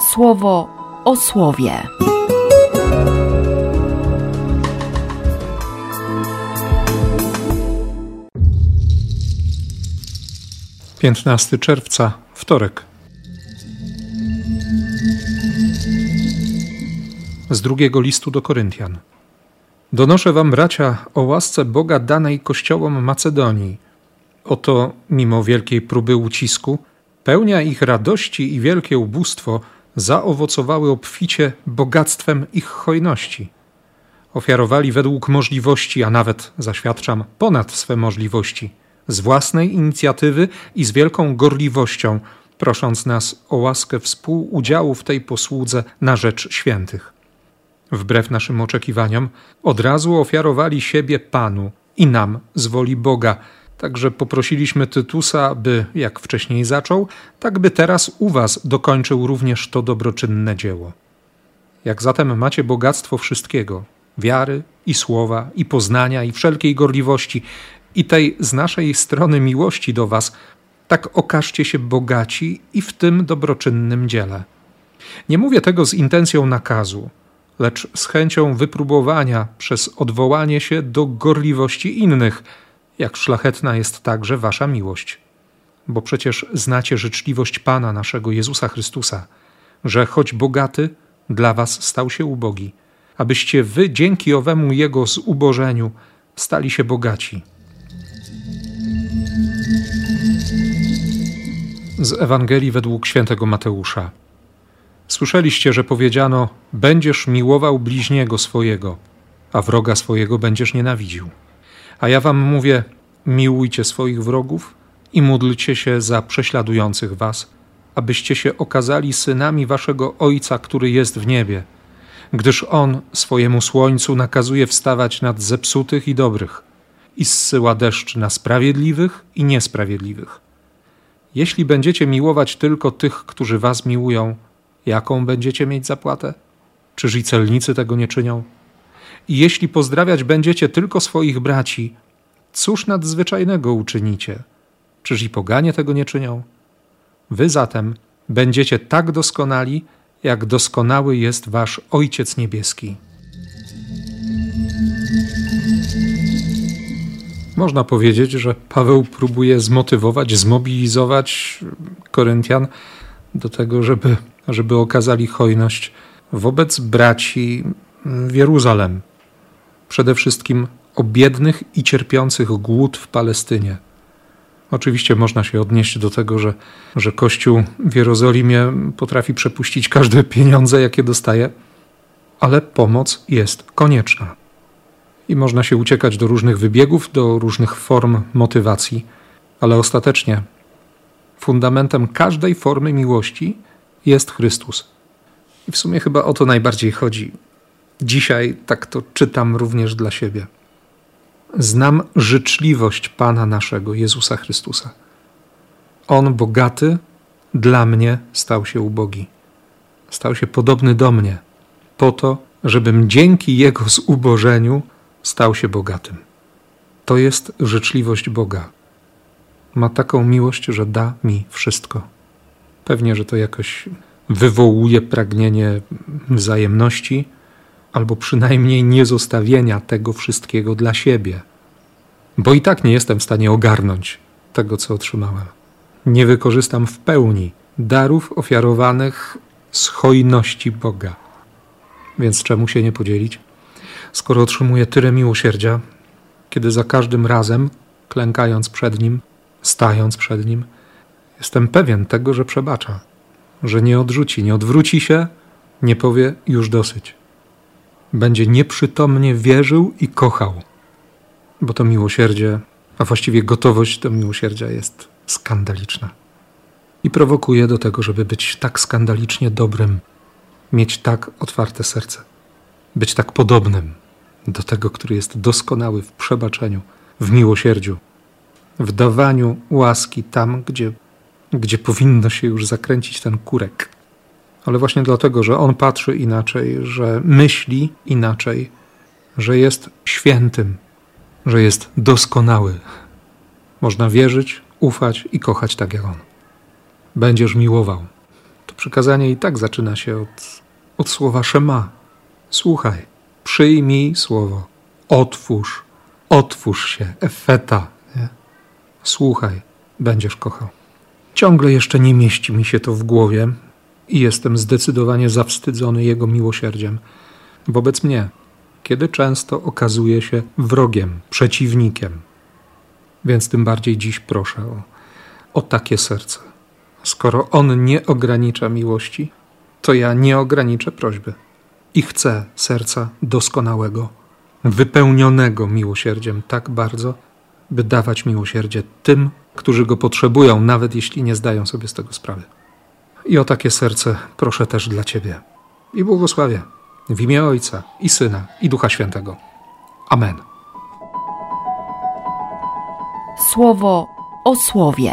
słowo o słowie. 15 czerwca, wtorek. Z drugiego listu do Koryntian. Donoszę wam, bracia, o łasce Boga danej kościołom Macedonii. Oto, mimo wielkiej próby ucisku, pełnia ich radości i wielkie ubóstwo zaowocowały obficie bogactwem ich hojności. Ofiarowali według możliwości, a nawet, zaświadczam, ponad swe możliwości – z własnej inicjatywy i z wielką gorliwością, prosząc nas o łaskę współudziału w tej posłudze na rzecz świętych. Wbrew naszym oczekiwaniom, od razu ofiarowali siebie Panu i nam z woli Boga, Także poprosiliśmy Tytusa, by jak wcześniej zaczął, tak by teraz u Was dokończył również to dobroczynne dzieło. Jak zatem macie bogactwo wszystkiego wiary i słowa, i poznania, i wszelkiej gorliwości, i tej z naszej strony miłości do Was, tak okażcie się bogaci i w tym dobroczynnym dziele. Nie mówię tego z intencją nakazu, lecz z chęcią wypróbowania przez odwołanie się do gorliwości innych, jak szlachetna jest także Wasza miłość. Bo przecież znacie życzliwość Pana naszego Jezusa Chrystusa, że choć bogaty, dla Was stał się ubogi, abyście Wy dzięki owemu Jego zubożeniu stali się bogaci. Z Ewangelii według świętego Mateusza. Słyszeliście, że powiedziano: Będziesz miłował bliźniego swojego, a wroga swojego będziesz nienawidził. A ja wam mówię: miłujcie swoich wrogów i módlcie się za prześladujących was, abyście się okazali synami waszego Ojca, który jest w niebie, gdyż On swojemu słońcu nakazuje wstawać nad zepsutych i dobrych i zsyła deszcz na sprawiedliwych i niesprawiedliwych. Jeśli będziecie miłować tylko tych, którzy was miłują, jaką będziecie mieć zapłatę? Czyż i celnicy tego nie czynią? I jeśli pozdrawiać będziecie tylko swoich braci, cóż nadzwyczajnego uczynicie? Czyż i poganie tego nie czynią? Wy zatem będziecie tak doskonali, jak doskonały jest wasz Ojciec Niebieski. Można powiedzieć, że Paweł próbuje zmotywować, zmobilizować Koryntian do tego, żeby, żeby okazali hojność wobec braci w Jeruzalem. Przede wszystkim o biednych i cierpiących głód w Palestynie. Oczywiście można się odnieść do tego, że, że Kościół w Jerozolimie potrafi przepuścić każde pieniądze, jakie dostaje, ale pomoc jest konieczna i można się uciekać do różnych wybiegów, do różnych form motywacji, ale ostatecznie fundamentem każdej formy miłości jest Chrystus. I w sumie chyba o to najbardziej chodzi. Dzisiaj tak to czytam również dla siebie. Znam życzliwość Pana naszego, Jezusa Chrystusa. On, bogaty, dla mnie stał się ubogi. Stał się podobny do mnie, po to, żebym dzięki Jego zubożeniu stał się bogatym. To jest życzliwość Boga. Ma taką miłość, że da mi wszystko. Pewnie, że to jakoś wywołuje pragnienie wzajemności, albo przynajmniej niezostawienia tego wszystkiego dla siebie, bo i tak nie jestem w stanie ogarnąć tego, co otrzymałem. Nie wykorzystam w pełni darów ofiarowanych z hojności Boga. Więc czemu się nie podzielić? skoro otrzymuje tyle miłosierdzia, kiedy za każdym razem, klękając przed Nim, stając przed Nim, jestem pewien tego, że przebacza, że nie odrzuci, nie odwróci się, nie powie już dosyć. Będzie nieprzytomnie wierzył i kochał, bo to miłosierdzie, a właściwie gotowość do miłosierdzia jest skandaliczna. I prowokuje do tego, żeby być tak skandalicznie dobrym, mieć tak otwarte serce być tak podobnym do tego, który jest doskonały w przebaczeniu, w miłosierdziu, w dawaniu łaski tam, gdzie, gdzie powinno się już zakręcić ten kurek. Ale właśnie dlatego, że on patrzy inaczej, że myśli inaczej, że jest świętym, że jest doskonały. Można wierzyć, ufać i kochać tak jak on. Będziesz miłował. To Przykazanie i tak zaczyna się od, od słowa szema. Słuchaj, przyjmij słowo, otwórz, otwórz się, efeta. Nie? Słuchaj, będziesz kochał. Ciągle jeszcze nie mieści mi się to w głowie i jestem zdecydowanie zawstydzony Jego miłosierdziem wobec mnie, kiedy często okazuje się wrogiem, przeciwnikiem. Więc tym bardziej dziś proszę o, o takie serce. Skoro On nie ogranicza miłości, to ja nie ograniczę prośby i chcę serca doskonałego, wypełnionego miłosierdziem tak bardzo, by dawać miłosierdzie tym, którzy go potrzebują, nawet jeśli nie zdają sobie z tego sprawy. I o takie serce proszę też dla Ciebie. I błogosławię w imię Ojca i Syna i Ducha Świętego. Amen. Słowo o słowie.